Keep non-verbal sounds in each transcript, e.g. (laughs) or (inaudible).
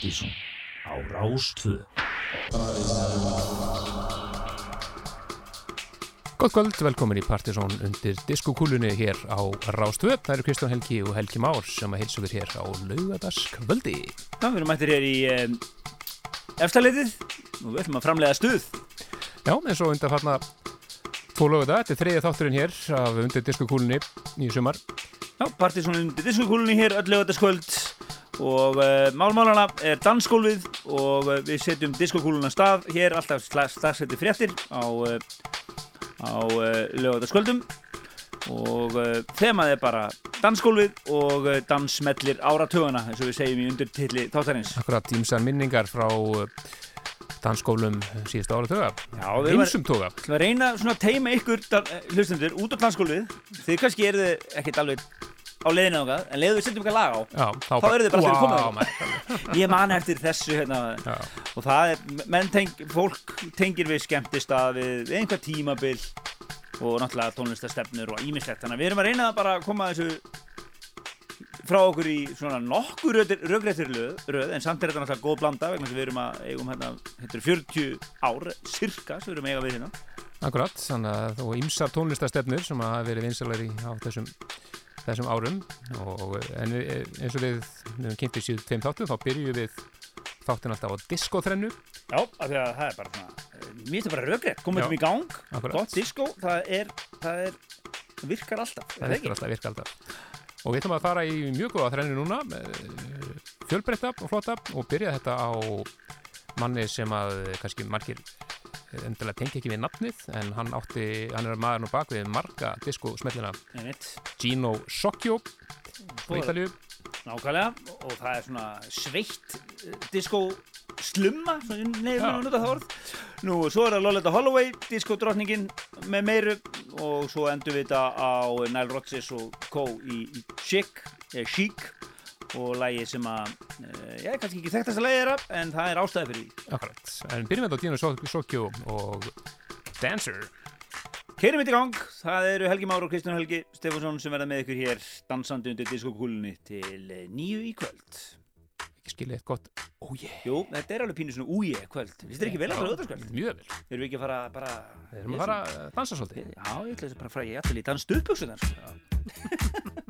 Partíson á Rástvö Gótt kvöld, velkomin í Partíson undir diskokúlunni hér á Rástvö Það eru Kristján Helgi og Helgi Már sem að heilsa við hér á laugadaskvöldi Já, við erum mættir hér í um, efstaleitið og við ætlum að framlega stuð. Já, eins og undir þarna tvo lögða, þetta er þriðið þátturinn hér af undir diskokúlunni í sumar. Já, Partíson undir diskokúlunni hér öll lögataskvöld og uh, málmálana er dansskólfið og uh, við setjum diskokúluna stað hér alltaf slagsætti fréttir á, uh, á lögataskvöldum og þemað er bara dansskólfið og dansmellir áratögana eins og við segjum í undirtilli þáttarins. Akkurat ímsar minningar frá dansskólum síðustu áratöga Já, við Ímsum tóga Við reyna að teima ykkur hlustendur út á dansskólfið þið kannski eru þið ekkert alveg á leiðinu okkar, en leiðu við setjum eitthvað lag á Já, þá, þá eru þið bara wow, fyrir komið ég man eftir þessu hérna, og það er, menn teng, fólk tengir við skemmtist að við, einhver tímabil og náttúrulega tónlistastefnur og ímislegt þannig að við erum að reyna að bara koma þessu frá okkur í svona nokkur röggrættir röð en samt er þetta náttúrulega góð blanda vegna sem við erum að eigum hérna, hérna 40 ár, cirka, sem við erum að eiga við hérna. Akkurat, þannig að þú ímsar tónlistastefnur sem að verið vinsalari á þessum þessum árum og en eins og við kynntum síðan tveim þáttum þá byrjum við þáttin alltaf á diskoþrennu Já, af því að það er bara svona mér finnst það bara röggrætt, komum við um í gang akkurat. gott disko, það er það er, virkar alltaf það virkar alltaf, virkar alltaf. Og við ætlum að fara í mjög góða þrennu núna fjölbreytta og flotta og byrja þetta á manni sem að kannski margir endilega tengi ekki við nafnið en hann átti, hann er maður nú bak við marga diskosmellina. Gino Socchio frá Ítalju Nákvæmlega og það er svona sveitt disko slumma nefnum við það orð. Nú svo er það Lolita Holloway diskodrottningin með meiru og svo endur við þetta á Nile Rodgers og Co. í, Chic, Chic og lægi sem að ég er kannski ekki þekktast að lægi þeirra en það er ástæði fyrir því. Akkurat, en byrjum við á Dino Socchio og Dancer. Keirum við í gang, það eru Helgi Már og Kristján Helgi Stefánsson sem verða með ykkur hér dansandi undir diskokúlunni til nýju í kvöld. Ekki skilja eitt gott Újé Jú, þetta er alveg pínu svona újé kvöld. Við styrir ekki vel að það auðvitað Mjög vel. Erum við ekki að fara bara Við erum að fara að dansa svolítið. Já, ég ætla þess að bara fara í allir (laughs)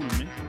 undir diskokúlunni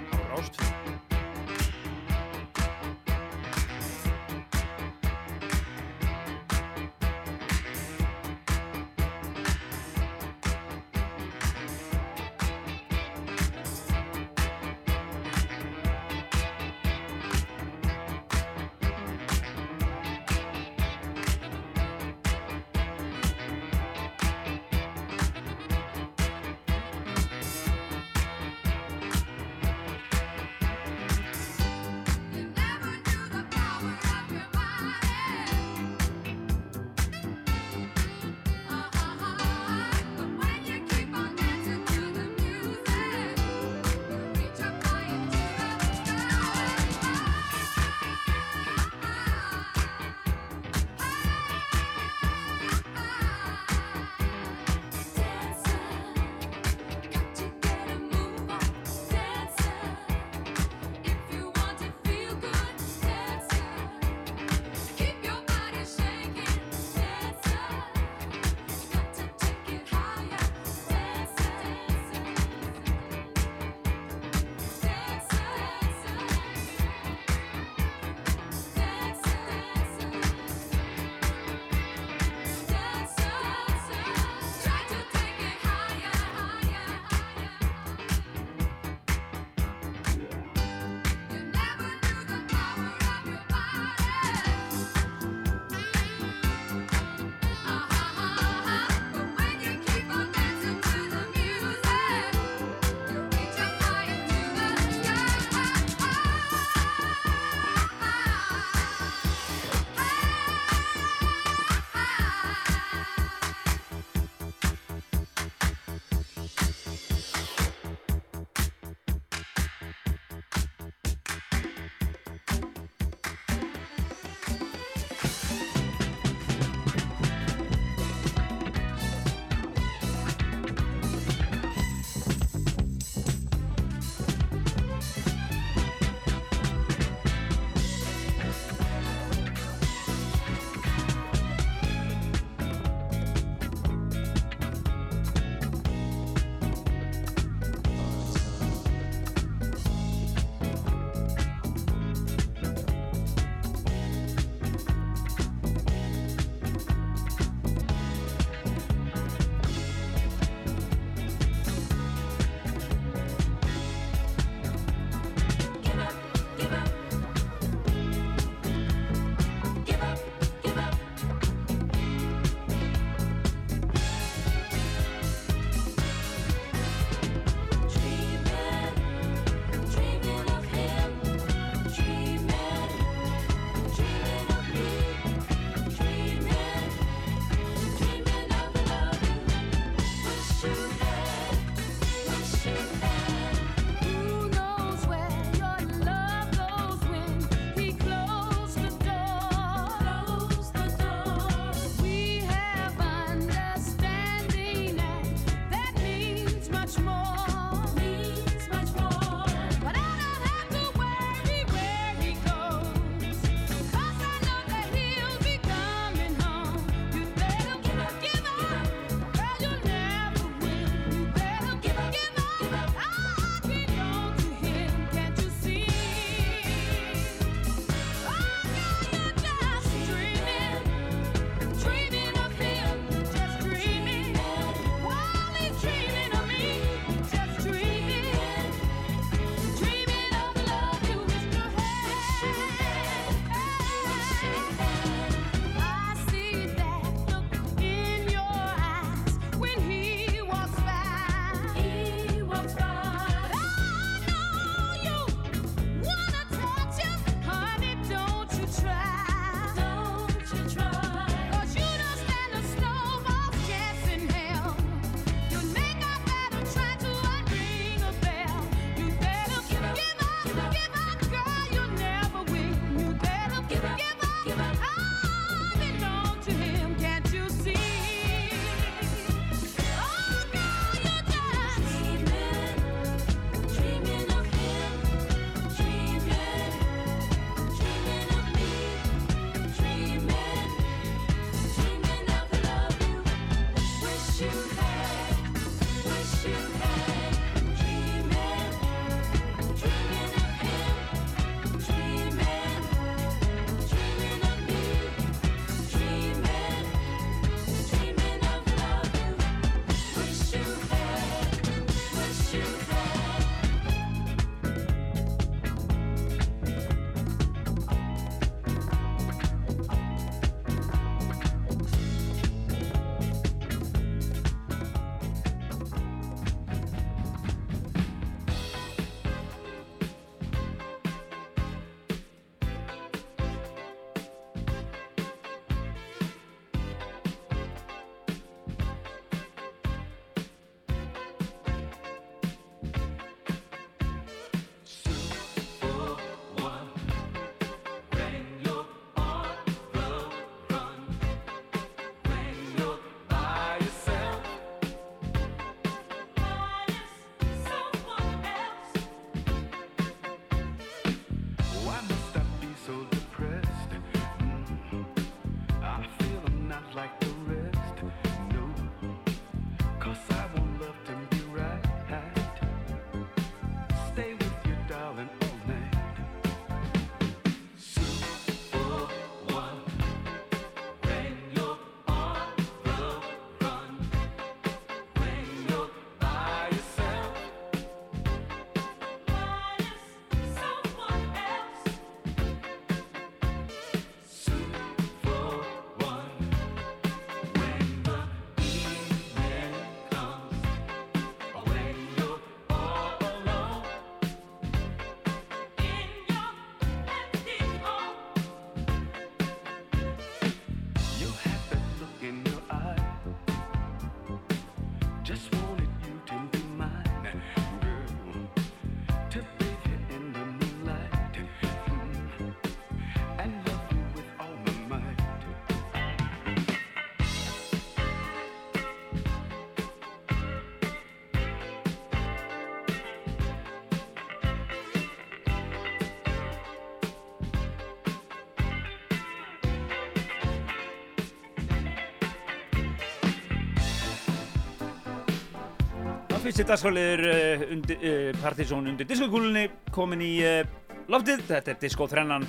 fyrsti dagskóliður uh, uh, Partizón undir diskokúlunni komin í uh, loftið, þetta er diskóþrennan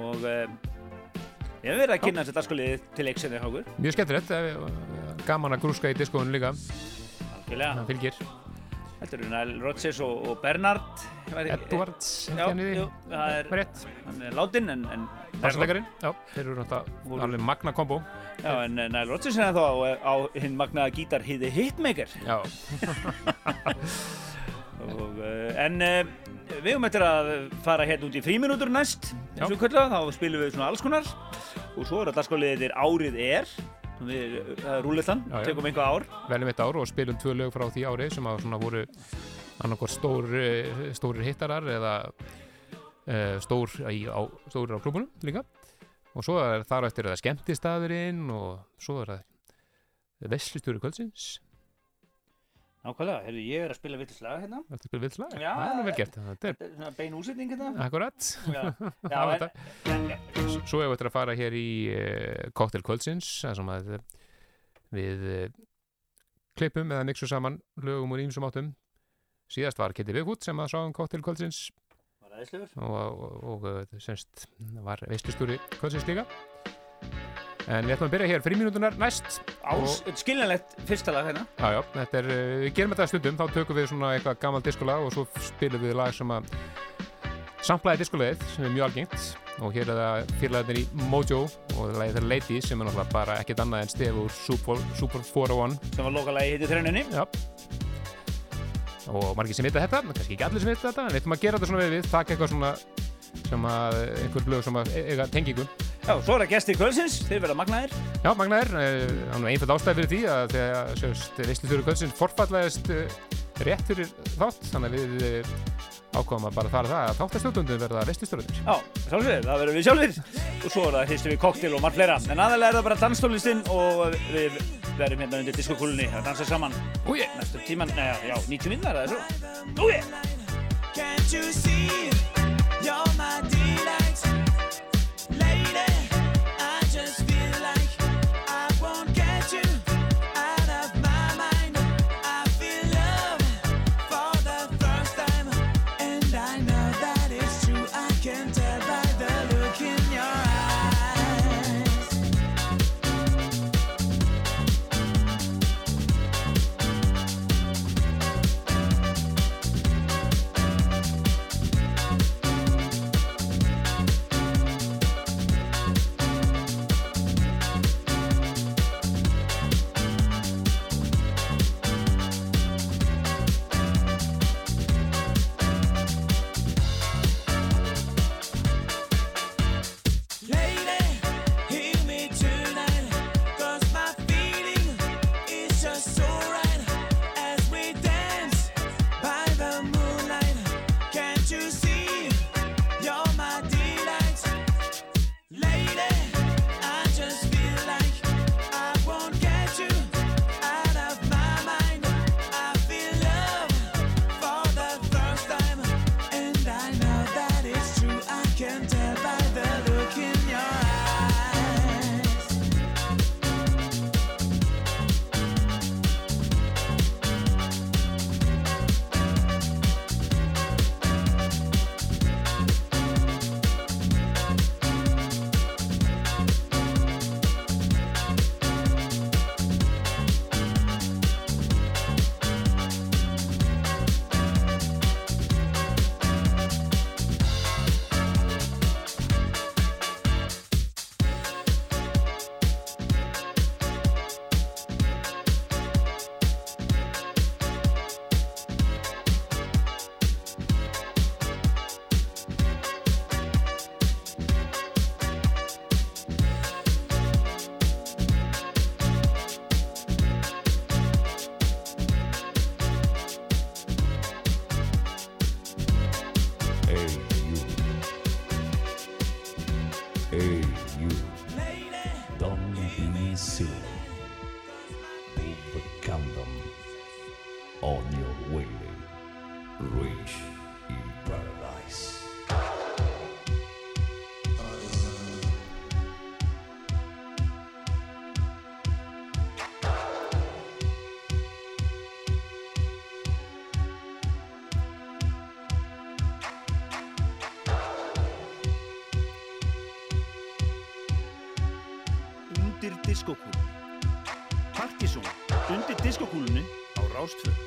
og uh, ég hef verið að kynna þessi dagskóliðið til leiksefni hákur. Mjög skemmtilegt, eh, gaman að grúska í diskóðunum líka, það fylgir. Þetta eru Nile Rodgers og, og Bernard. Edwards, Já, jú, það er, hann er látin en, en já, þeir eru náttúrulega alveg magna kombo. Já, en Nile Rodgers er þá á, á hinn magnaða gítar hýði Hitmaker. Já, (laughs) Og, uh, en uh, við höfum eftir að fara hérna út í fríminútur næst, eins og kvölda, þá spilum við svona alls konar og svo er að dagskóliðir árið er, við, það er Já, já. tekum einhvað ár. veljum eitt ár og spilum tvö lög frá því ári sem að svona voru annarkor stór, eh, stórir hittarar eða stór í, á, stórir á klubunum líka og svo er þar eftir það skemmtistafurinn og svo er það veslistjóri kvöldsins. Nákvæmlega, heyrðu, ég er að spila vittislega hérna. Þetta er spil vill slag, Já, það er vel gert þetta er svona bein útsetning hérna. akkurat. (laughs) Það Svo hefur þetta að fara hér í uh, Cocktail kvöldsins að við uh, klippum eða mixum saman lögum úr ímsum áttum. Síðast var Kitty Bigfoot sem að sá um Cocktail kvöldsins. Og, og, og uh, semst var veistustúri kvöldsins líka. En við ætlum að byrja hér. Fríminútunar næst. Ás, skiljanlegt fyrsta lag hérna. já, já, þetta er, uh, við gerum þetta stundum. Þá tökum við svona eitthvað gammal diskolag og svo spilum við lag sem að samplaði diskolegið sem er mjög algengt. Og hér er það fyrirlegaðin í Mojo og lagið þeirra Lady sem er náttúrulega bara ekkert annað en stef úr Super, Super 401 sem var lokalagi hitti þrennunni. já og margir sem vita þetta, kannski ekki allir sem vita þetta en við ætlum að gera þetta svona við við, taka eitthvað svona sem að einhver blöð sem að eiga tengingu Já, svo er það gestir kvöldsins, þeir verða magnaðir. Já, Magnaðir, það er einföld ástæði fyrir því að þegar sérst veistlustjóri kvöldsins forfallaðist eh, rétt fyrir þátt þannig að við eh, ákváðum að bara fara það að þáttastjóðundum verða veistlustjórunir Já, sjálfsögir, það verður við sjálfir. Og svo er það hristum við koktel og margt fleira. En aðalega er það bara danstólistinn og við verðum hérna undir diskokúlunni að dansa saman Úi, næstu tíman, neða, já, 90 minnar eða svo. Úi! Can't on your way. Reach in paradise. Undir diskokúlunni Parkísón Undir diskokúlunni á Rástfjörn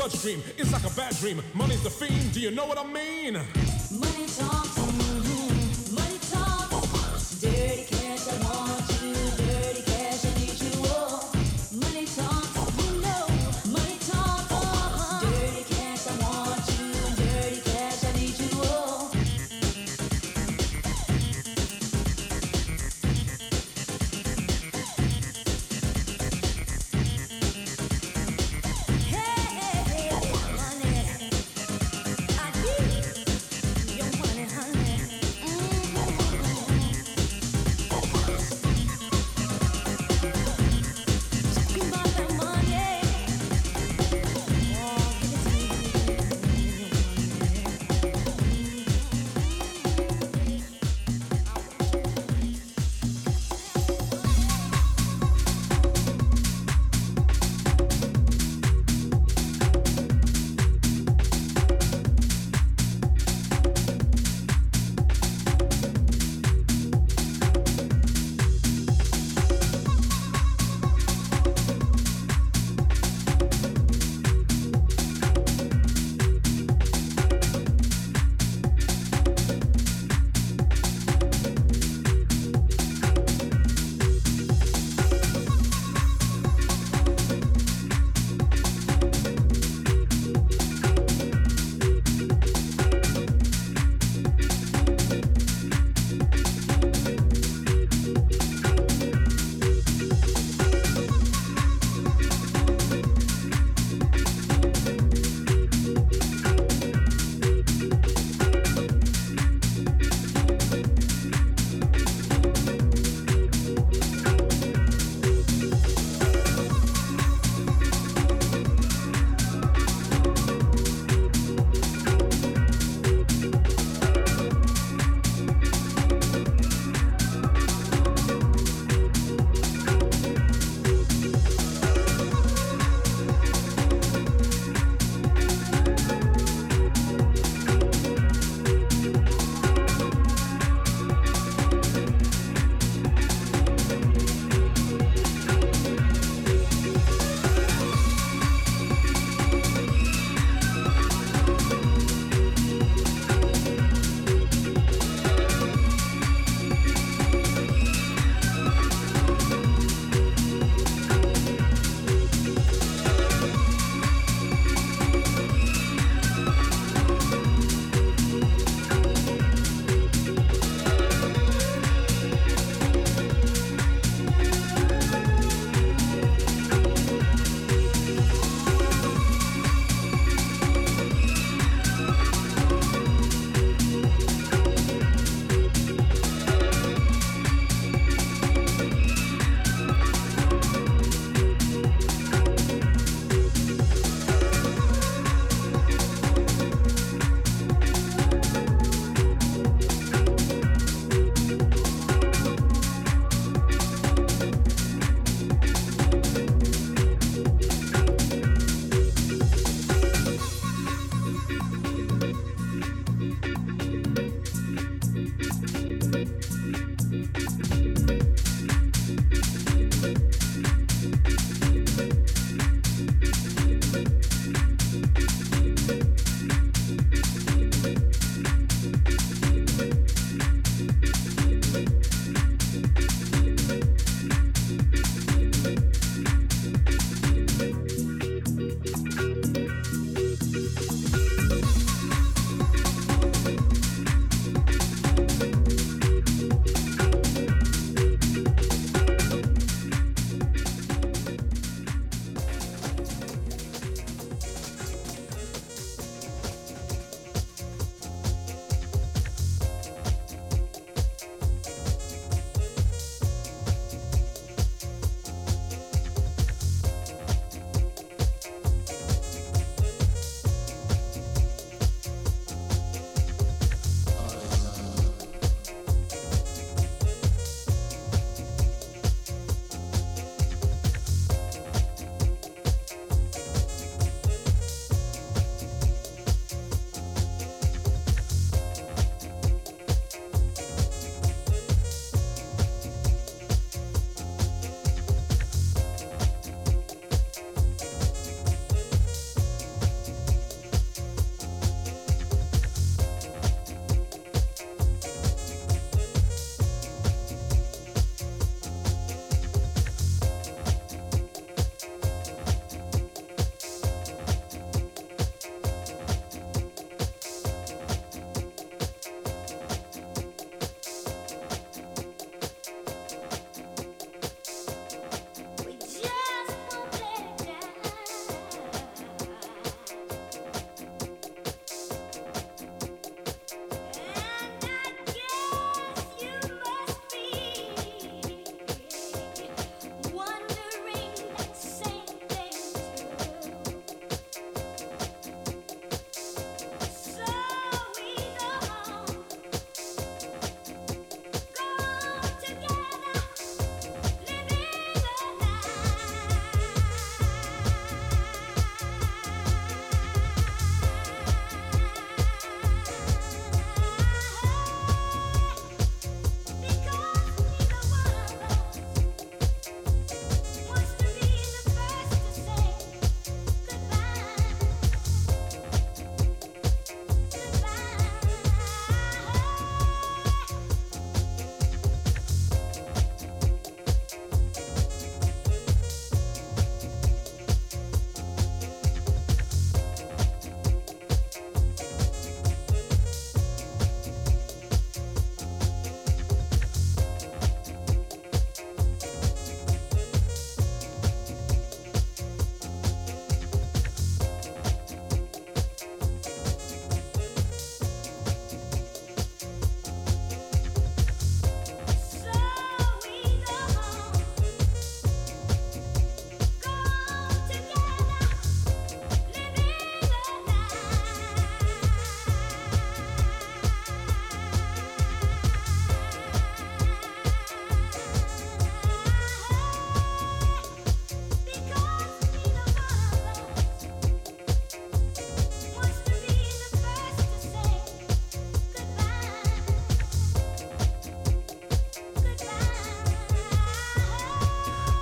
bloodstream. It's like a bad dream. Money's the fiend. Do you know what I mean?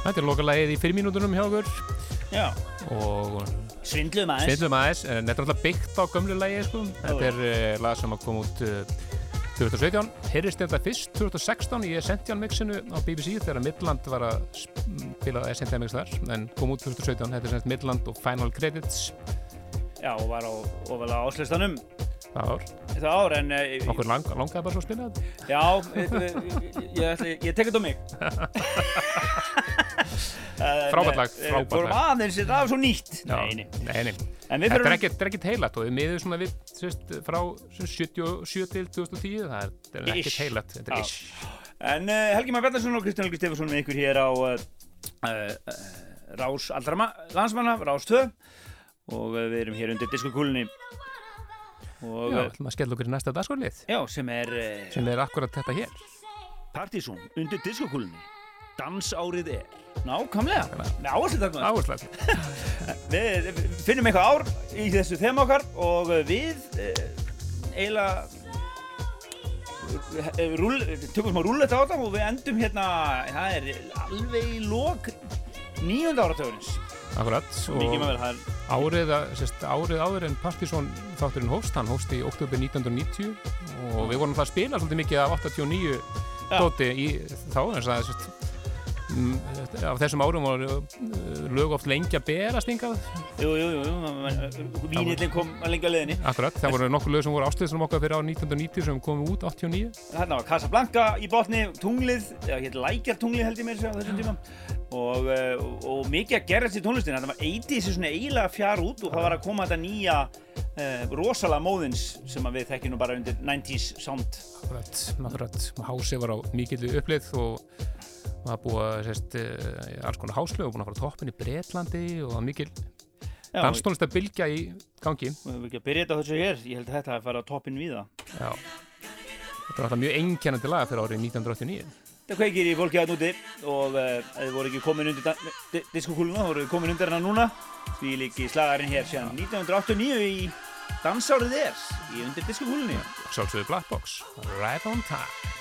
Þetta er lokalagið í fimm mínútunum hjá okkur. Já, og svindluðum aðeins. Svindlum aðeins, en þetta er alltaf byggt á gömlu lagi sko. Þetta er uh, lag sem að koma út uh, 2017, heyrist þetta fyrst 2016 í Essential mixinu á BBC þegar Midland var að spila Essential mix þar, en kom út 2017 þetta er semst Midland og Final Credits. Já, og var á, og var á áslistanum það ár, þetta ár en uh, okkur lang, langaði bara svo að spila þetta. Já, ég, ég, ég, ég tek þetta á mig (laughs) Frábært lag, eh, frábært Fórum lag. aðeins, þetta var svo nýtt. Nei, nei. við Þetta er ekkert, er heilat og við miðum svona við sérst, frá 77 til 2010 það er, er ekkert heilat þetta er ish. En uh, Helgi Már Bjarnarsson og Kristján Helgi Stefansson með ykkur hér á uh, Rás allra ma- landsmanna, Rás 2 og við erum hér undir diskokúlunni og Já, að skella okkur í næsta dagskólið já, sem er uh, sem er akkurat þetta hér. Partizón undir diskokúlunni Dansárið er. Nákvæmlega, maður. Áherslega (laughs) Við finnum eitthvað ár í þessu þema okkar og við uh, eiginlega uh, rúll, tökum smá rúlletta á þetta og við endum hérna, það er alveg í lok nýjönda áratöðurins akkurat það árið, árið áður en Partizón þátturinn hóst, hann hóst í oktober 1990 og við vorum það að spila svolítið mikið af 89 Já. dóti í þá en það er sérst mm, á þessum árum voru uh, lög oft lengi að berast hingað. Jú, jú, jú, jú Vínillin kom að lengja leðinni akkurat, það voru nokkur lög sem voru áslýðsum okkar fyrir árið 1990 sem komu út 89 Þarna var Casablanca í botni, tunglið lækjartunglið held ég mér þessum tíma. Og, uh, og mikið að gerast í tónlistin þetta var 80 sem svona eiginlega fjár út og það var að koma þetta nýja uh, rosalega móðins sem við þekkjum nú bara undir 90s sound. Akkurat, akkurat. Hási var á mikillu upplið og var búið að uh, alls konar háslög og búin að fara toppin í Bretlandi og það var mikil danstónlist að bylgja í gangi. og við höfum ekki að byrja þetta þessu hér ég held að þetta að fara toppin við það Já. Þetta var alltaf mjög einkennandi lag fyrir árið 1989. Það kveikir í fólki að núti og ef þið voru ekki komin undir di di diskokúluna þá voru þið komin undir hana núna því líki slagarinn hér síðan 1989 í dansárið er í undir diskokúlunni Sjálfsögðu Black Box, Right on Time.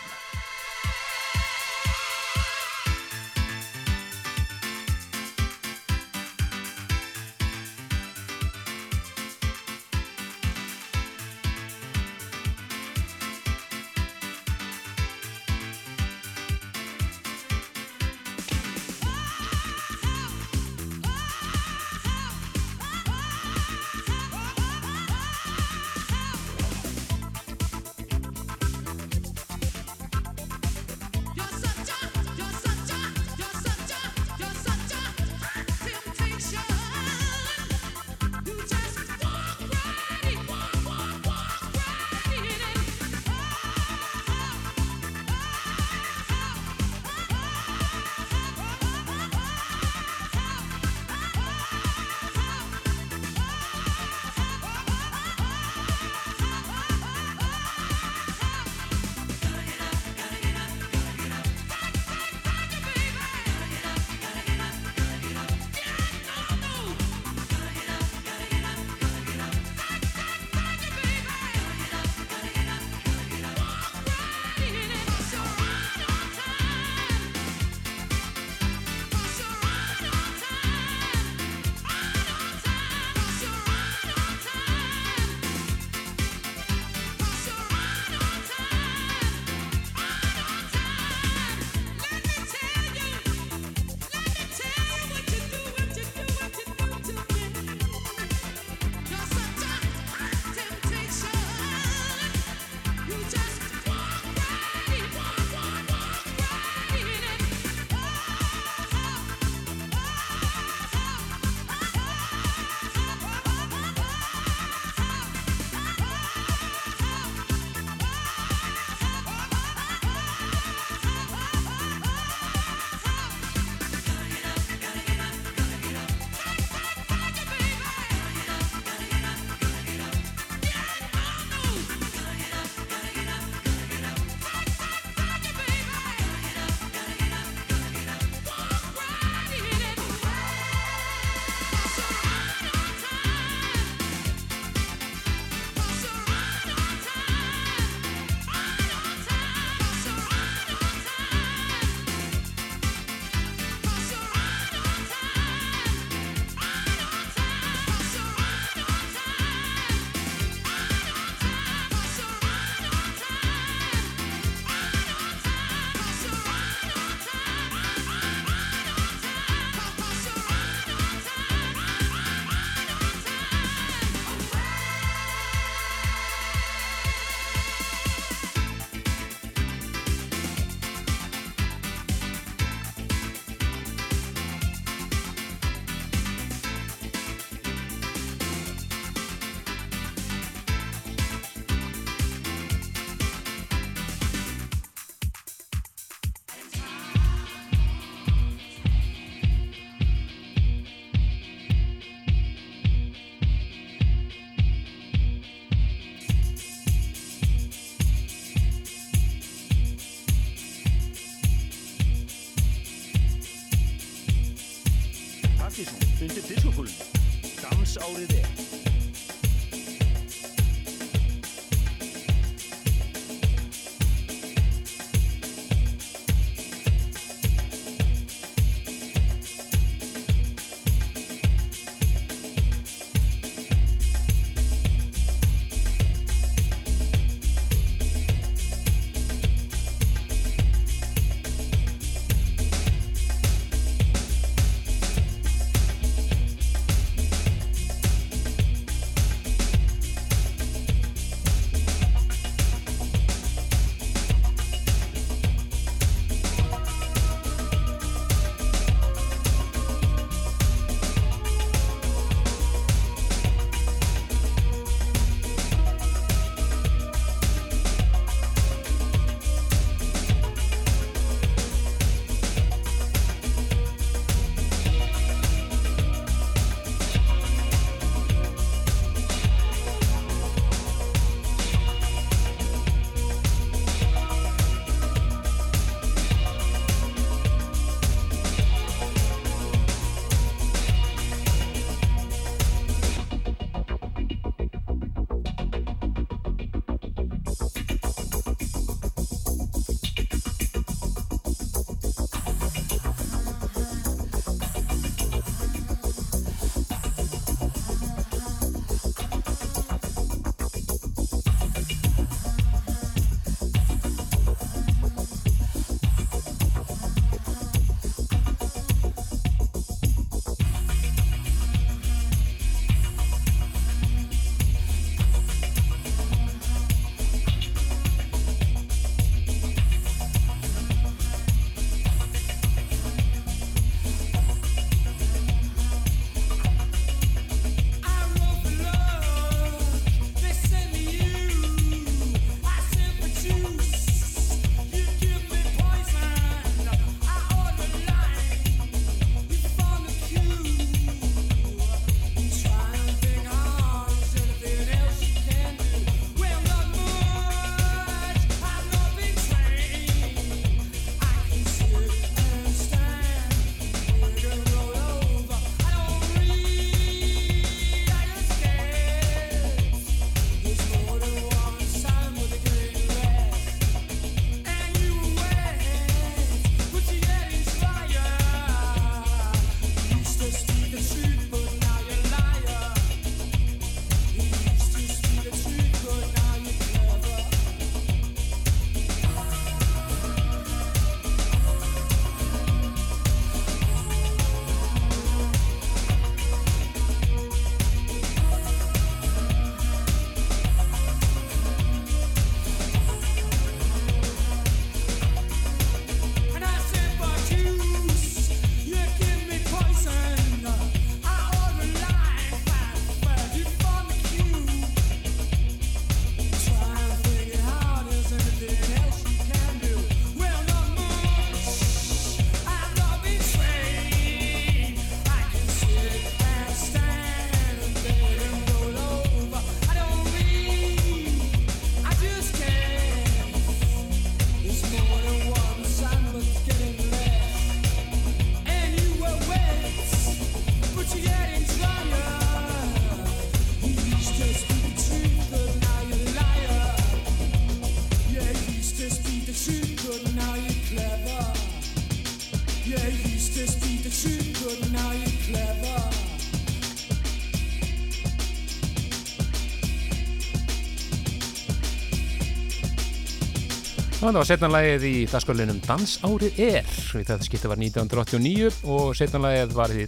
Það var setjanlægið í dagskólinum Dansárið er þetta skipta var 1989 og setjanlægið var því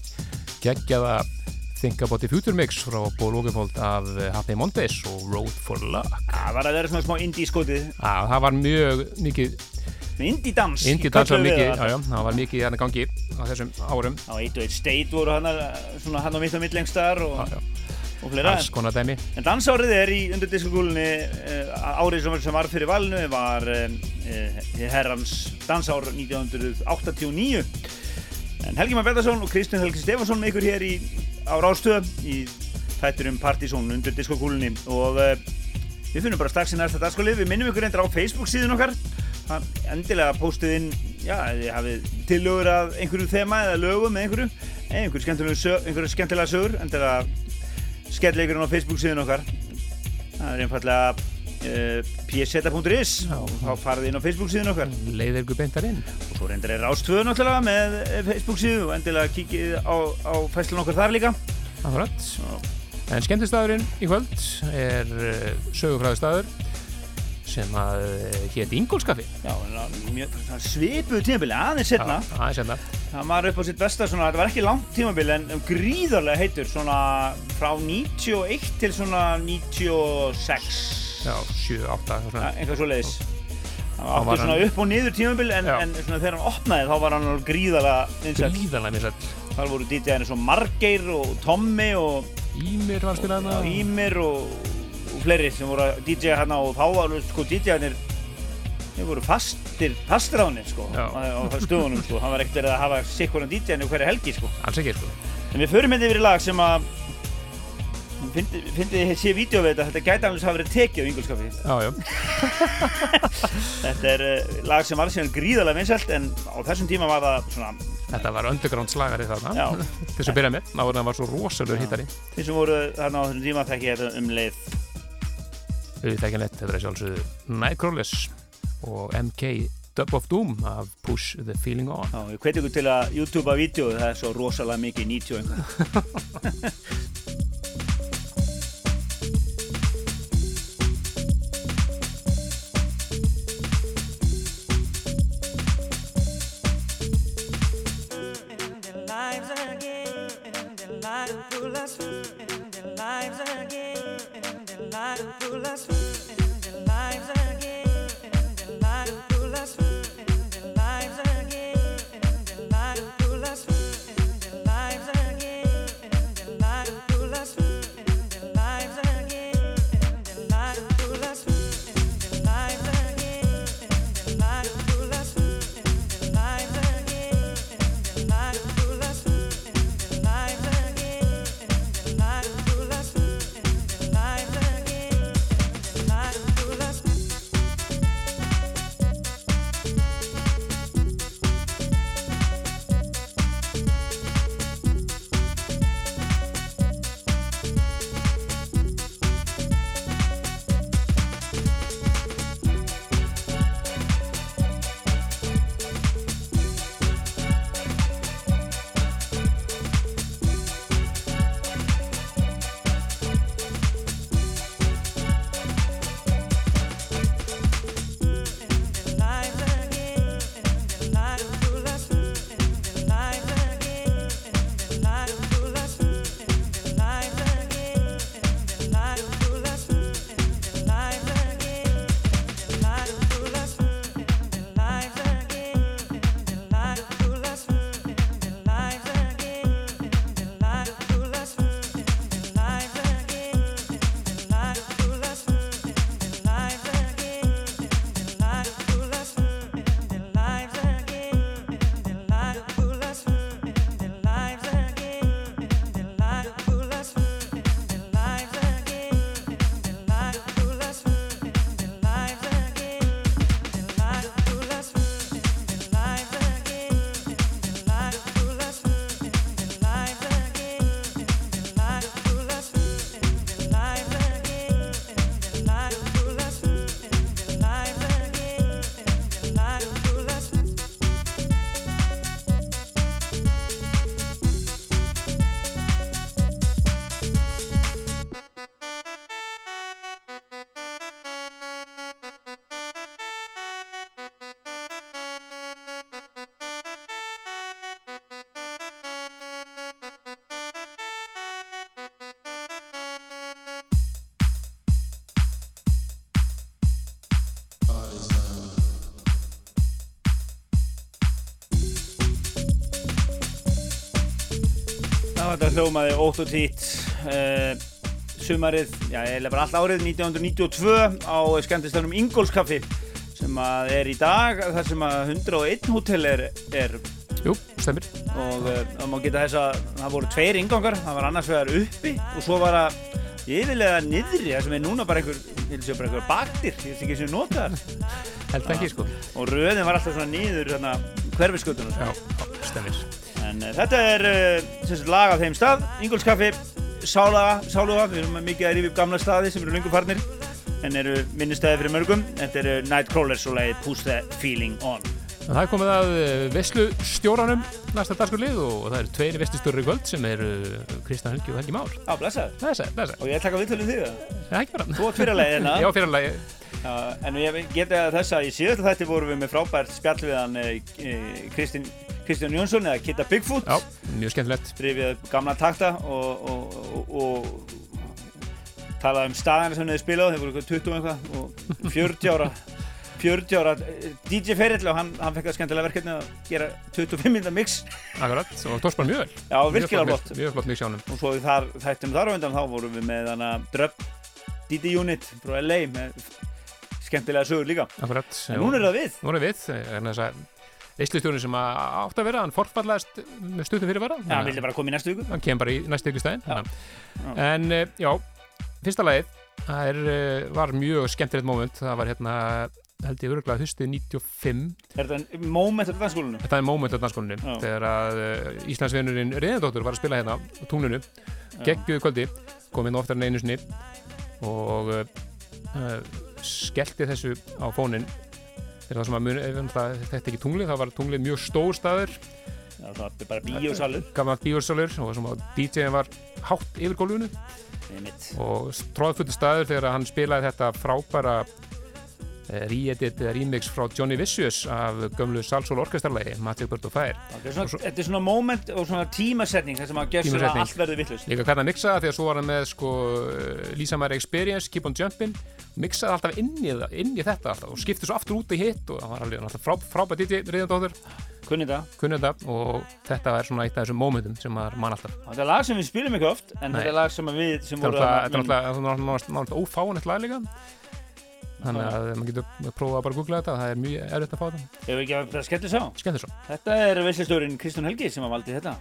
geggjaða Think About the Future Mix frá Ból Ogefold af Happy Mondays og Road for Luck Það var að vera svona smá indie skotið það var mjög mikið Indie dans indie dans var mikið, það. já, já, það var mikið hérna gangi á þessum árum Á 1 og 1 state voru hann svona hann á mitt og mitt lengstar og, Já, já. Og fleira. Alls konar dæmi. En dansárið er í undir diskokúlunni uh, árið sem, sem var fyrir valinu var um, uh, herrans dansár 1989 En Helgi Már Bettarsson og Kristján Helgi Stefansson með ykkur hér í, á Rástöð í þætturum Partizón undir diskokúlunni og við finnum bara strax í næsta dagskolið við minnum ykkur endur á Facebook síðun okkar. Endilega postið inn já, þið hafið tillögur að einhverju þema eða lögum eða einhverju. Einhverju skemmtilega, sög, einhverju sögur endilega skellleikurinn á Facebook síðan okkar. Það er einfallega uh, pseta.is og þá farið inn á Facebook síðan okkar. Leiðir ykkur beintar inn. Og svo reyndir er Rástvöðu náttúrulega með eh, Facebook síðu og endilega kikið á, á fæslun okkar þar líka. Akkurat. En skemmtistæðurinn í kvöld er uh, sögufræðistæður sem að uh, hétt Ingólskaffi. Já, það svipuðu tímabili aðeins setna aðeins setna. það var upp á sitt besta svona, þetta var ekki langt tímabili en gríðarlega heitur svona frá 91 til svona 96 Já, 7, 8, Ja, eitthvað svo leiðis það var var svona upp og niður tímabil en, en svona þegar hann opnaði þá var hann gríðarlega vinsæll. Gríðarlega misætt. þar voru DJ-inir svo Margeir og Tommy og Ímir var hana. Ímir og, og fleiri sem voru að DJ hérna og þá var sko DJ-inir þeir voru fastir, fastir á henni sko á, stöðunum sko, hann var ekkert verið að hafa sikkur á DJ-inu hverja helgi sko Alls ekki, sko. en við förum hérna yfir í lag sem að fyndið þið sé vídeo við þetta þetta gæti alveg hafa verið tekið á Ingolskafi Já, já. (laughs) Þetta er uh, lag sem var síðan gríðarlega vinsælt en á þessum tíma var það svona Þetta var underground slagari þarna. (laughs) Til þess að byrja með. Náður hann var svo rosalur hittari. þeir sem voru þarna á þessum tíma þekki þetta um leið Auðvitað þetta er sjálfsögðu Nightcrawlers og MK Dub of Doom af Push the Feeling On. Já, ég hveti ykkur til að YouTube að vídeo það er svo rosalega mikið 90 og einhver (laughs) hljómaði ótt og títt uh, sumarið, já, lefði bara allt árið 1992 á skemmtistöðunum Ingólskaffi sem að er í dag þar sem að 101 hótel er, er Jú, stemir. og uh, það má geta þess að það voru tveir ingangar, það var annars vegar uppi og svo var það yfirlega niðri, það sem er núna bara einhver, bara einhver baktir, ég veist ekki sem nota það Held ekki, sko. og röðin var alltaf svona niður hverfiskötunum já, stemir. En uh, þetta er sem sagt lag af þeim stað, Ingolskaffi, sálaga, sáluga, við erum mikið að rífi upp gamla staði sem eru lengur farnir en eru minnistæði fyrir mörgum. Þetta eru Nightcrawlers og lagið Push the Feeling On. En það er komið að veslu stjóranum næsta dagskurlið og það eru tveiri veslustjórar í kvöld sem eru Kristján Helgi og Helgi Már. Já, blessaður. Blessa, blessa. Og ég taka viðtölu þig það. Það er ekki bara. Þú átt fyrirlega hérna. (laughs) Já, fyrirlegi. Já, en ég geti að þess að í síðasta þætti vorum við með frábært spjall við hann eh, eh, Kristinn Kristján Jónsson eða Kitta Bigfoot. Já, mjög skemmtilegt. Drifið gamla takta og, og, og, talaði um staðina sem þeir spilaði, þeir voru eitthvað 20 og eitthvað og 40 ára 40 ára eh, DJ Ferill og hann, hann fekk það skemmtilega verkefni að gera 25 minna mix Akkurat, og bara mjög vel. Já, virkilega flott Mjög flott mjög sjánum. og svo þar, þættum þar á undan þá vorum við með hana Dröpp DJ Unit frá LA með skemmtilega sögur líka Akkurat. en núna er það við Nú er við, en þess að veslustjórun sem átt að vera, hann forfallaðist stuttum fyrirvara. Já, hann vildi bara koma í næstu viku hann kemur bara í næstu ykkur stæðin Já. en eh, já, fyrsta lagið það er, eh, var mjög skemmtilegt moment það var hérna held ég öruglega höstið 95 Er þetta moment á dansskólinu? þetta er moment á dansskólinu Já. þegar að uh, Íslandsvinurinn Reyðandóttur var að spila hérna á túninu geggjuðu kvöldi, kom inn oftar en einu sinni og uh, skellti þessu á fónin þegar það sem að mun, þetta ekki tunglið, það var tunglið mjög stór staður. Já, það er bara bíósalur. Gammal bíórsalur og sem að DJ-in var hátt yfir Einmitt. og tróðfullu staður þegar hann spilaði þetta frábæra re-edit eða remix frá Johnny Vicious af gömlu Salsól orkestralagi Magic Bird of Fire. Þetta er svona, svona moment og svona tímasetning þar sem að gerst að Tímasetning. allt verður vittlust líka hvernig að mixa það því að svo var hann með sko eh, Lisa Marie Experience, Keep on Jumpin mixaði alltaf inn í, það, inn í þetta alltaf og skipti svo aftur út í hitt og það var alveg alltaf frá, frábært DJ reyðandóttur, Kunni þetta kunni þetta og þetta er svona eitt af þessum momentum sem maður mann alltaf. Þetta er lag sem við spilum ekki oft en þetta er lag sem við sem þetta er náttúrulega- náttúrulega ófáanett lag líka þannig að maður getur prófað að bara googla þetta það er mjög erfitt að fá þetta. Ef við ekki að skelltu sá skemmtir svo Þetta er veistlistjórin Kristján Helgi sem að valdi þetta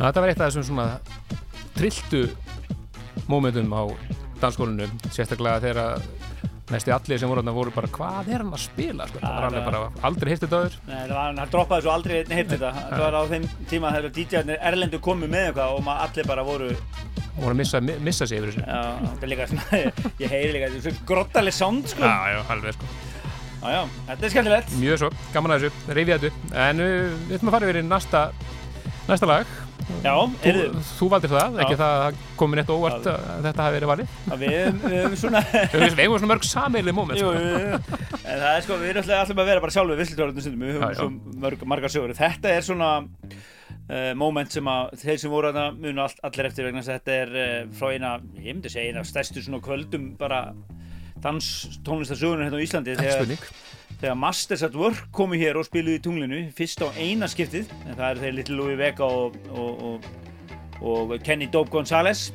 Þetta var eitt af þessum svona trilltu mómentum á dansskólinu sérstaklega þegar næstu allir sem voru þarna voru bara hvað er hann að spila? Sko? það var alveg bara aldrei hirtið döður Nei, það var, hann droppaði svo aldrei einn heilt þetta. Það var á þeim tíma þegar DJ-arnir erlendu komu með eitthvað og maður allir bara voru Já, voru að missa, mi- missa sig yfir þessu. Þetta er líka svona (laughs) Ég heyri líka, þetta svo grottaleg sound sko. Já, já, alveg sko. Já, já, þetta er skemmtilegt. Mjög svo, gaman að þessu, reyfið þetta En uh, við ætlum að fara yfir í næsta næsta lag Já, Þú, þú valdir það, ekki Já. það að það komi neitt óvart að þetta hafi verið valið að við við höfum svona (laughs) Við eigum svona mörg sameili móment Jú, sko. jú. En það er sko, við erum alltaf að vera bara sjálfur visslutörðum stundum, við höfum Já, já. svo mörg, margar sögur. Þetta er svona uh, moment sem að þeir sem voru þarna munu all, allir eftir vegna þess að þetta er uh, frá eina, ég myndi segja eina af stærstu svona kvöldum bara dans tónlistarsögunum hérna á Íslandi Ekki þegar, þegar Masters at Work komu hér og spiluðu í tunglinu fyrst á eina skiptið, en það eru þeir Little Louis Vega og, og, og, og Kenny Dope Gonzalez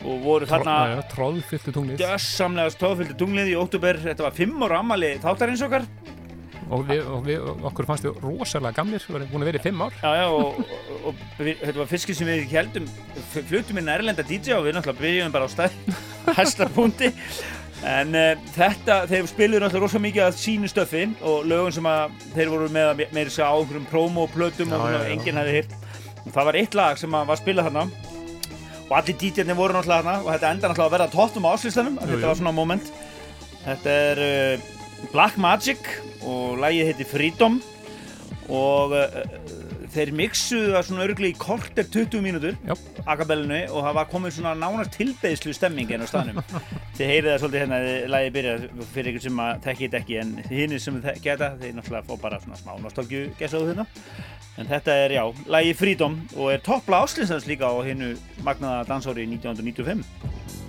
og voru þarna Tró- já, Tróðfylltu tunglið. djössamlega stóðfylgdu tunglið í óttúber þetta var fimm ára ammali þáttarins okkar. Og, við, og við, okkur fannst við rosalega gamlir við erum búin að vera í fimm ár. Já, já, og, þetta var fyrst sem við heldum flutum inn erlenda DJ og við náttúrulega byrjum bara á stað (laughs) hæstapunkti en uh, þetta, þeir spiluðu náttúrulega rosa mikið að sínu stöfi og lögum sem að þeir voru með að meira sig á einhverjum promo-plötum og svona enginn hefði hýrt og það var eitt lag sem var spilað þarna. Og allir DJ-arnir voru náttúrulega þarna og þetta enda náttúrulega að verða tóttum á áslistanum þetta var svona moment. Þetta er uh, Black Magic og lagið heiti Freedom. Og uh, þeir mixuðu það svona örgli í korter 20 mínútur akabellinu og það var komið svona nánast tilbeðslu stemming en á staðnum. (laughs) Þið heyrið það svolítið hérna þegar lagið byrjar fyrir ykkur sem að tekja þetta ekki en hinn sem þetta þeir náttúrulega fá bara svona smá nostalgju gessaðu hérna. En þetta er já, lagið Freedom og er toppla áslinsans líka á hinnu magnaða dansári 1995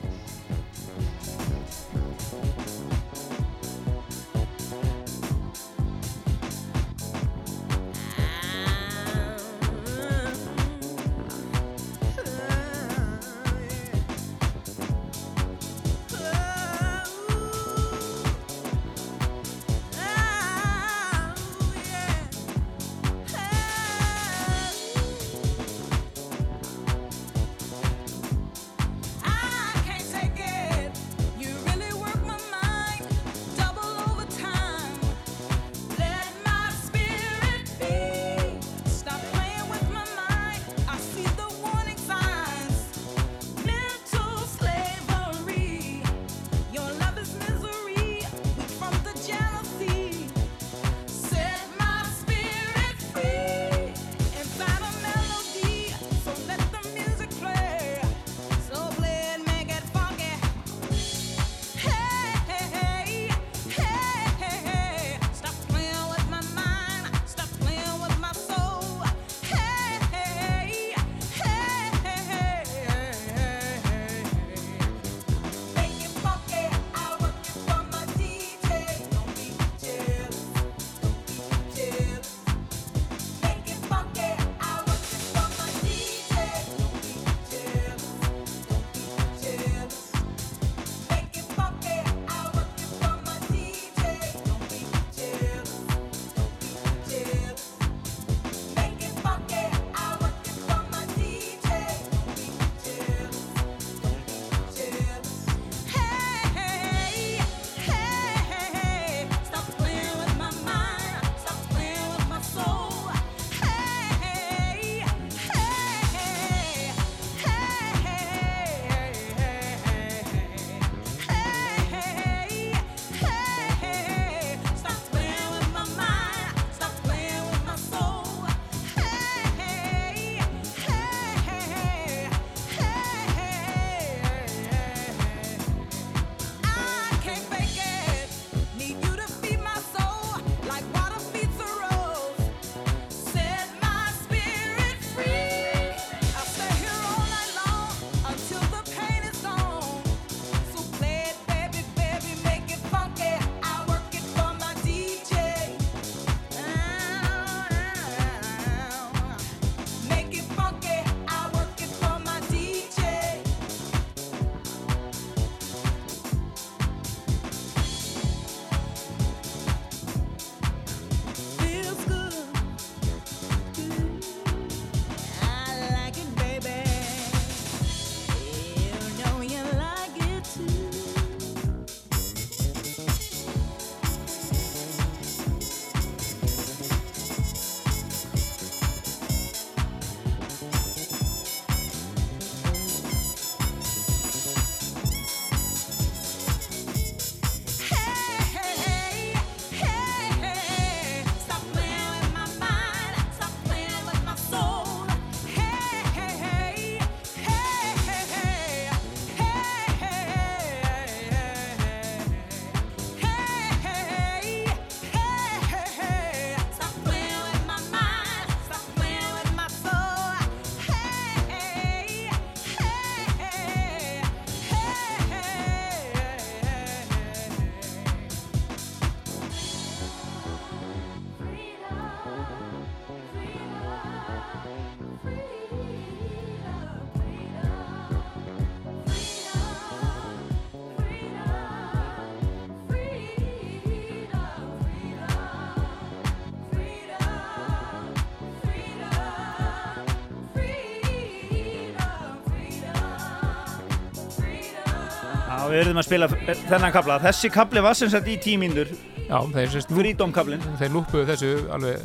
verðum að spila þennan kabla. Þessi kabli var sem sagt í tímindur, Já, þeir, lúpuðu þessu alveg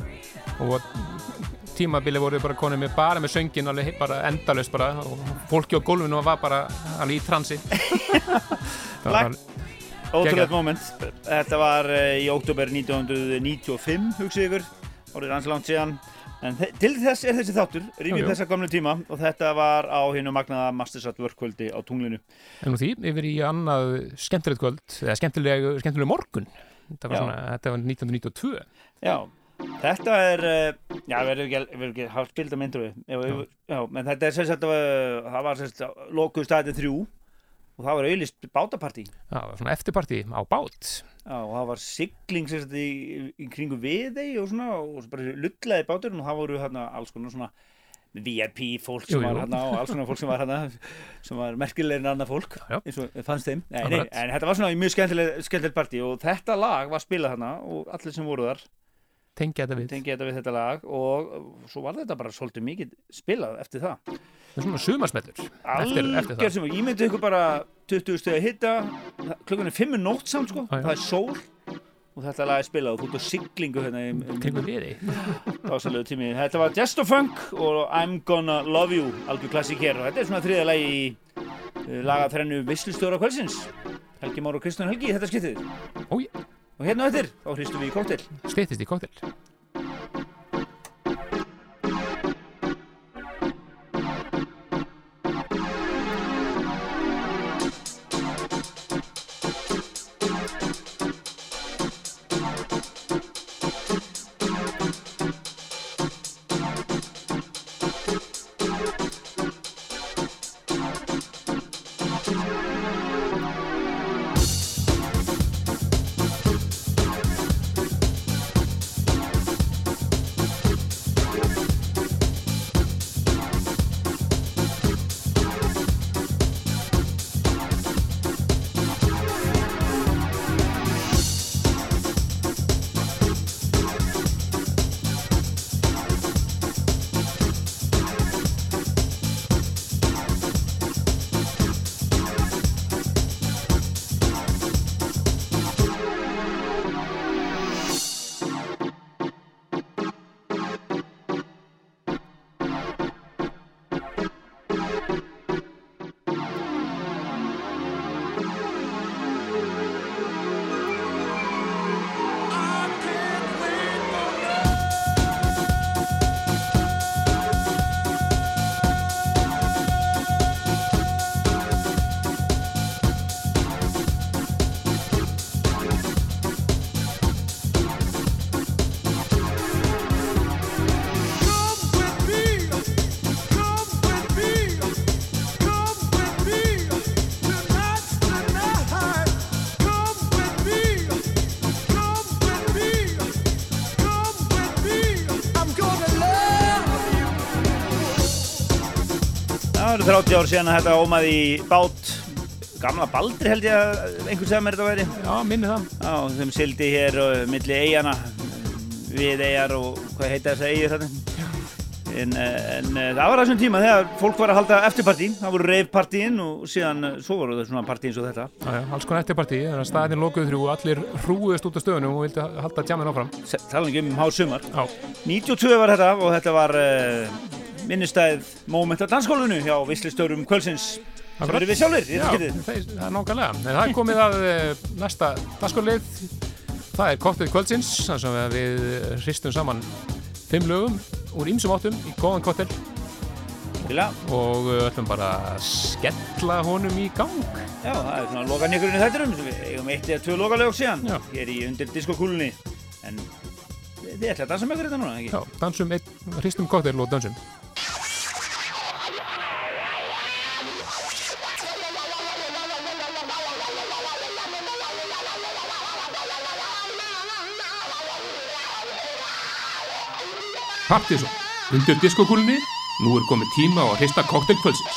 og tímabili voru bara konið með bara með söngin alveg bara endalaust bara og fólki á gólfinu var bara alveg í transi (laughs) Ótrúlega moment. Þetta var eh, í oktober 1995, hugsið ykkur, orðið hans langt síðan. En til þess er þessi þáttur, rýmið þessa gamlu tíma og þetta var á hinn magnaða Masters at Work kvöldi á tunglinu. En nú því, yfir í annað skemmtilegt kvöld, eða skemmtileg, skemmtileg morgun. Þetta var, svona, þetta var 1992. Já, þetta er, eh, já, verður ekki, verður ekki haft spilda myndru, já, já. já, menn þetta er sagt, eh, það var sagt, lokuð staðið þrjú og það var auðlist bátapartí. Já, það var svona eftirparti á bát. Já, og það var sigling sagt í, í kringu viðei og svona og bara lullaði báturinn og það voru hérna alls konar svona VIP fólk sem Jú, jú. var hérna og alls konar fólk sem var hérna sem var merkilegir en annað fólk Já. eins og fannst þeim nei, nei, en þetta var svona mjög skemmtileg, skemmtileg partí og þetta lag var spilað hérna og allir sem voru þar Tengja þetta við. tengi þetta við þetta lag og svo var þetta bara svolítið mikið spilað eftir það svona sumarsmellur. Eftir, eftir það. sem, ég myndi ykkur bara 20 steg að hitta klukkan er 5 nótt samt sko, já. það er sól. Og þetta lag er spilað og ert á siglingu hérna í, um, (laughs) tími. Þetta var Just of Funk og I'm Gonna Love You algjör klassík hér. Og þetta er svona þriða lagi í uh, lagaþrennu Visslustjóra kvölsins Helgi Már og Kristján Helgi þetta skiptið. Ói, og hérna á eftir, þá hristum við í kóttel steytist í kóttel. 30 ár síðan að þetta ómaði í bát. Gamla Baldri held ég að einhvern segja mér þetta væri. Já, minni það. Já, þeim sildi hér uh, milli eigana við eigar og hvað heita þess að eigir þetta en, uh, en uh, það var þessum tíma þegar fólk var að halda eftirpartí. Það voru reifpartíin og síðan uh, svo voru það svona partí eins og þetta. Já, já, alls konar eftirparti. Þannig að staðin lokuðu þrjú og allir hrúuðist út af stöðunum og vildi halda tjáminn áfram. tala ekki um há sumar. Já, 92 var þetta og þetta var uh, minnistæð moment á dansskólinu hjá Visslistörum Kvölsins sem eru við sjálfur í þetta skiptið það, er nákvæmlega. En það er komið að eh, næsta dagskorlið. Það er koktið kvöldsins, þannig að við hristum saman fimm lögum úr ýmsum áttum í góðan koktel og eh, ætlum bara að skella honum í gang. Já, það er svona lokanjökurinn í þættinum við eigum eitt eða tvö lokalög síðan Já. hér í undir diskokúlunni en þið ætla að dansa með þetta núna, ekki? Já, dansum hristum koktel og dansum. Partíson, undir diskokúlunni, nú er komið tíma á að hrista koktelkvöldsins.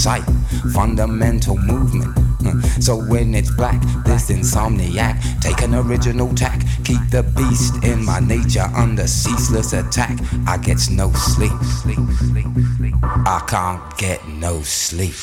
Insight, fundamental movement. Uh, So when it's black, this insomniac, take an original tack, keep the beast in my nature under ceaseless attack. I get no sleep. I can't get no sleep.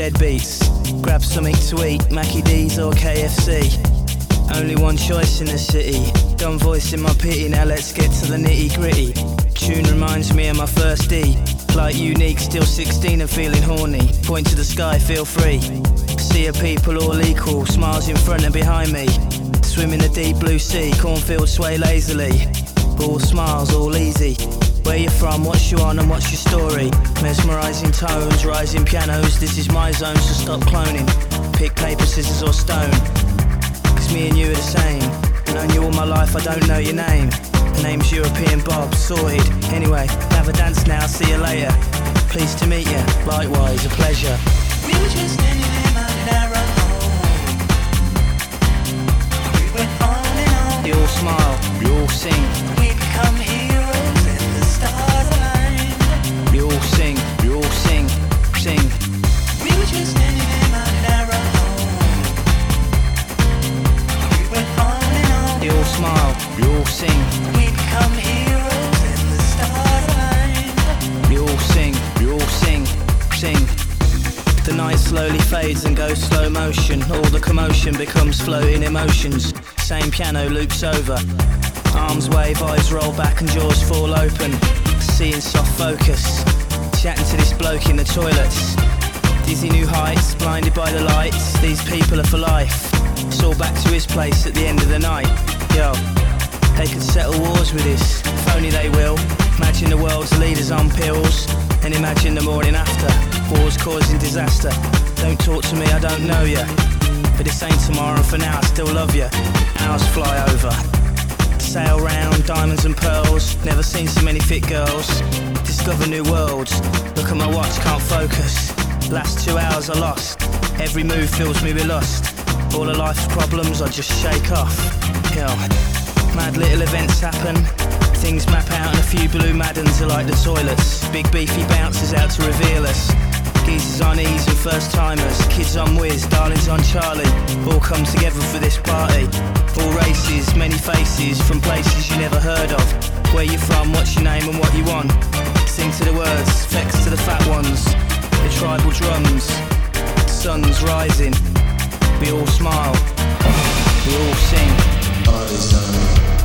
Dead beats. Grab something to eat, Mackie D's or KFC. Only one choice in the city. Dumb voicing my pity, now let's get to the nitty gritty. Tune reminds me of my first D. Like unique, still 16 and feeling horny. Point to the sky, feel free. See a people all equal, smiles in front and behind me. Swim in the deep blue sea, cornfields sway lazily. All smiles, all easy. Where you from, what's you on and what's your story? Mesmerizing tones, rising pianos, this is my zone, so stop cloning. Pick paper, scissors or stone. Cause me and you are the same. Known you all my life, I don't know your name. The name's European Bob, sorted. Anyway, have a dance now, see you later. Pleased to meet you, likewise, a pleasure. We were just standing in my narrow home. We went on and on. You all smile, you all sing, floating emotions. Same piano loops over. Arms wave, eyes roll back, and jaws fall open. Seeing soft focus. Chatting to this bloke in the toilets. Dizzy new heights, blinded by the lights. These people are for life. It's all back to his place at the end of the night. Yo, they could settle wars with this. If only they will. Imagine the world's leaders on pills. And imagine the morning after. Wars causing disaster. Don't talk to me, I don't know ya. But this ain't tomorrow, for now I still love ya. Hours fly over. Sail round, diamonds and pearls. Never seen so many fit girls. Discover new worlds. Look at my watch, can't focus. Last two hours I lost. Every move fills me with lust. All of life's problems I just shake off. Hell, mad little events happen. Things map out and a few blue maddens are like the toilets. Big beefy bounces out to reveal us. Geezers on ease and first timers. Kids on whiz, darlings on Charlie. All come together for this party. All races, many faces from places you never heard of. Where you from, what's your name and what you want. Sing to the words, flex to the fat ones. The tribal drums, sun's rising. We all smile, we all sing. You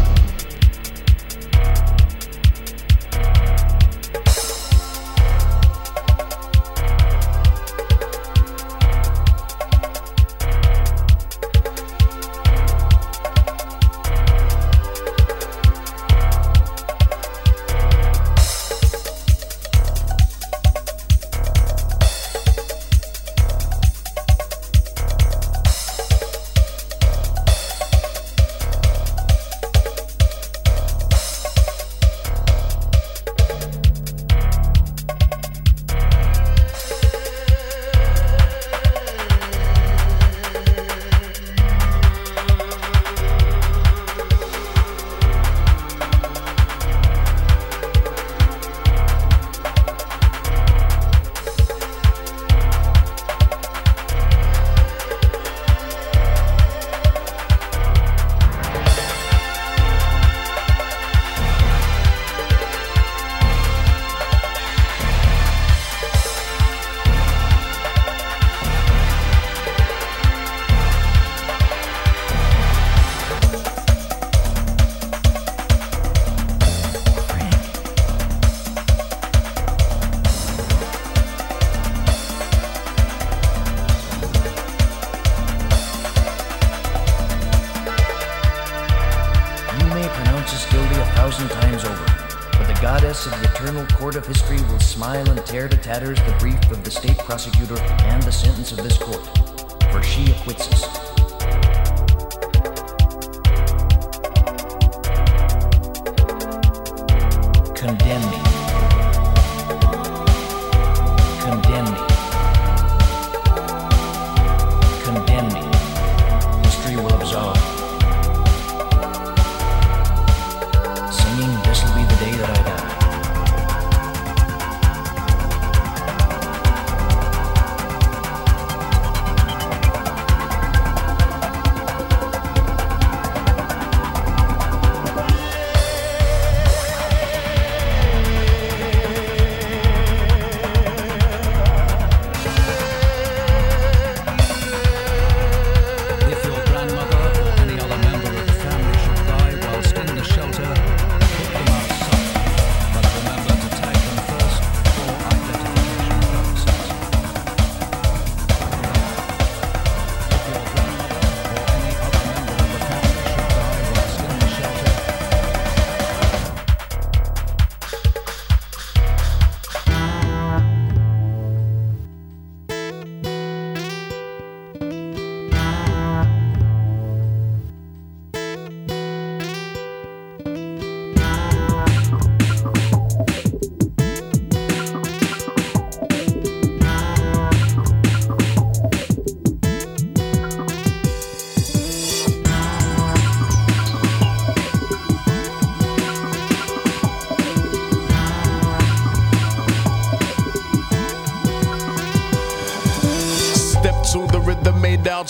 tattered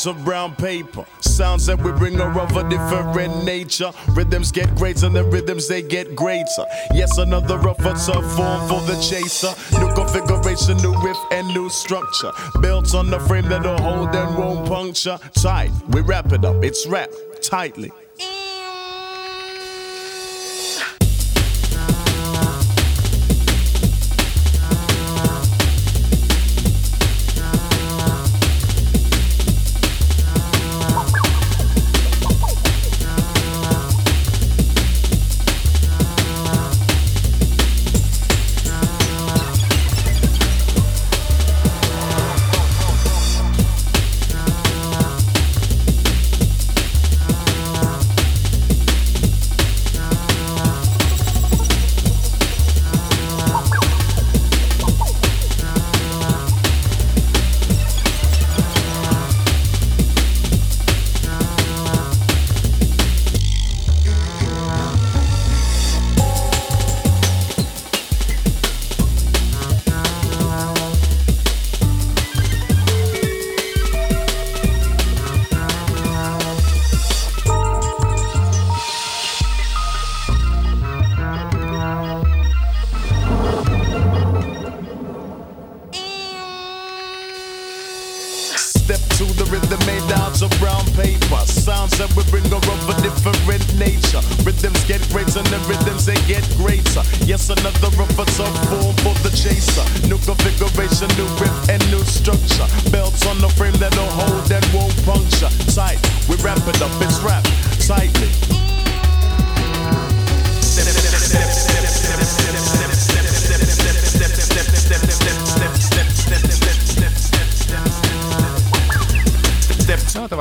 of brown paper. Sounds that we bring are of a different nature. Rhythms get greater, the rhythms they get greater. Yes, another rougher tough form for the chaser. New configuration, new riff, and new structure. Built on the frame that'll hold and won't puncture. Tight, we wrap it up, it's wrapped tightly.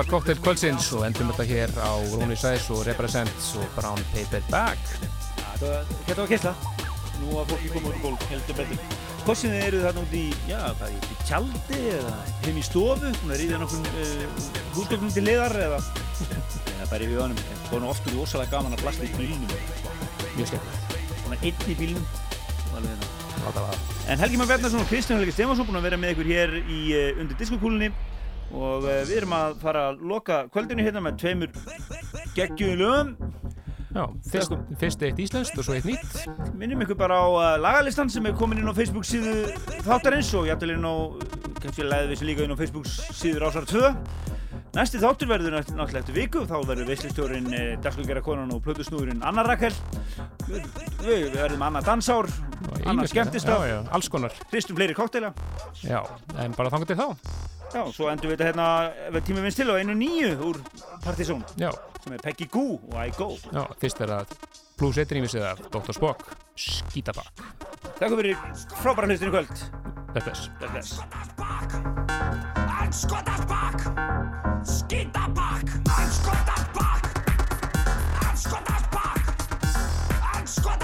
Var Cocktail Kvöldsins og endum þetta hér á Róni Sæs og Represents og Brown Paper Bag. Þetta var- þetta var kessla. Nú að fólki koma út í gólf, heldur betur. Þið eru þarna út í, já, hvað er í tjaldi eða heim í stofu, búin að ríða nokkur uh, húsgögnum til liðar eða (laughs) eða bara í huganum. Það var nú oft úr rosalega gaman að blasta í bílnum. Mjög skemmt. Svona einn í alveg hérna. Það. En Helgi Már Bjarnarsson og Kristján Helgi Stefansson búin að vera með ykkur hér í, uh, undir diskokúlunni og uh, við erum að fara að loka kvöldinu hérna með tveimur geggjum lögum. Já, fyrst, fyrst eitt íslenskt og svo eitt nýtt. Minnum ykkur bara á uh, lagalistan sem er komin inn á Facebook síðu þáttarins og jættil inn á, kannski leiði við sér líka inn á Facebook síður ásar 2. Næsti þáttur verður nátt- náttúrulega eftir viku, þá verður veislistjórin uh, Dagskulgera konan og plötusnúðurinn Anna Rakel. Við, við verðum Anna Dansár, Anna Skemmtistaf, alls konar. hristum fleiri kokteila. Já, en bara þangar til þá. Já, svo endur við þetta hérna, ef tími minnst til á einu nýju úr Partizón. Já. Sem er Peggy Goo og I Go. Já, fyrst er það pluss eitt rýmisið af Dr. Spock Skítabakk. Takk fyrir frábæra hlustinu kvöld. Best best Skítabakk Skítabakk! Skítabakk Skítabakk Skítabakk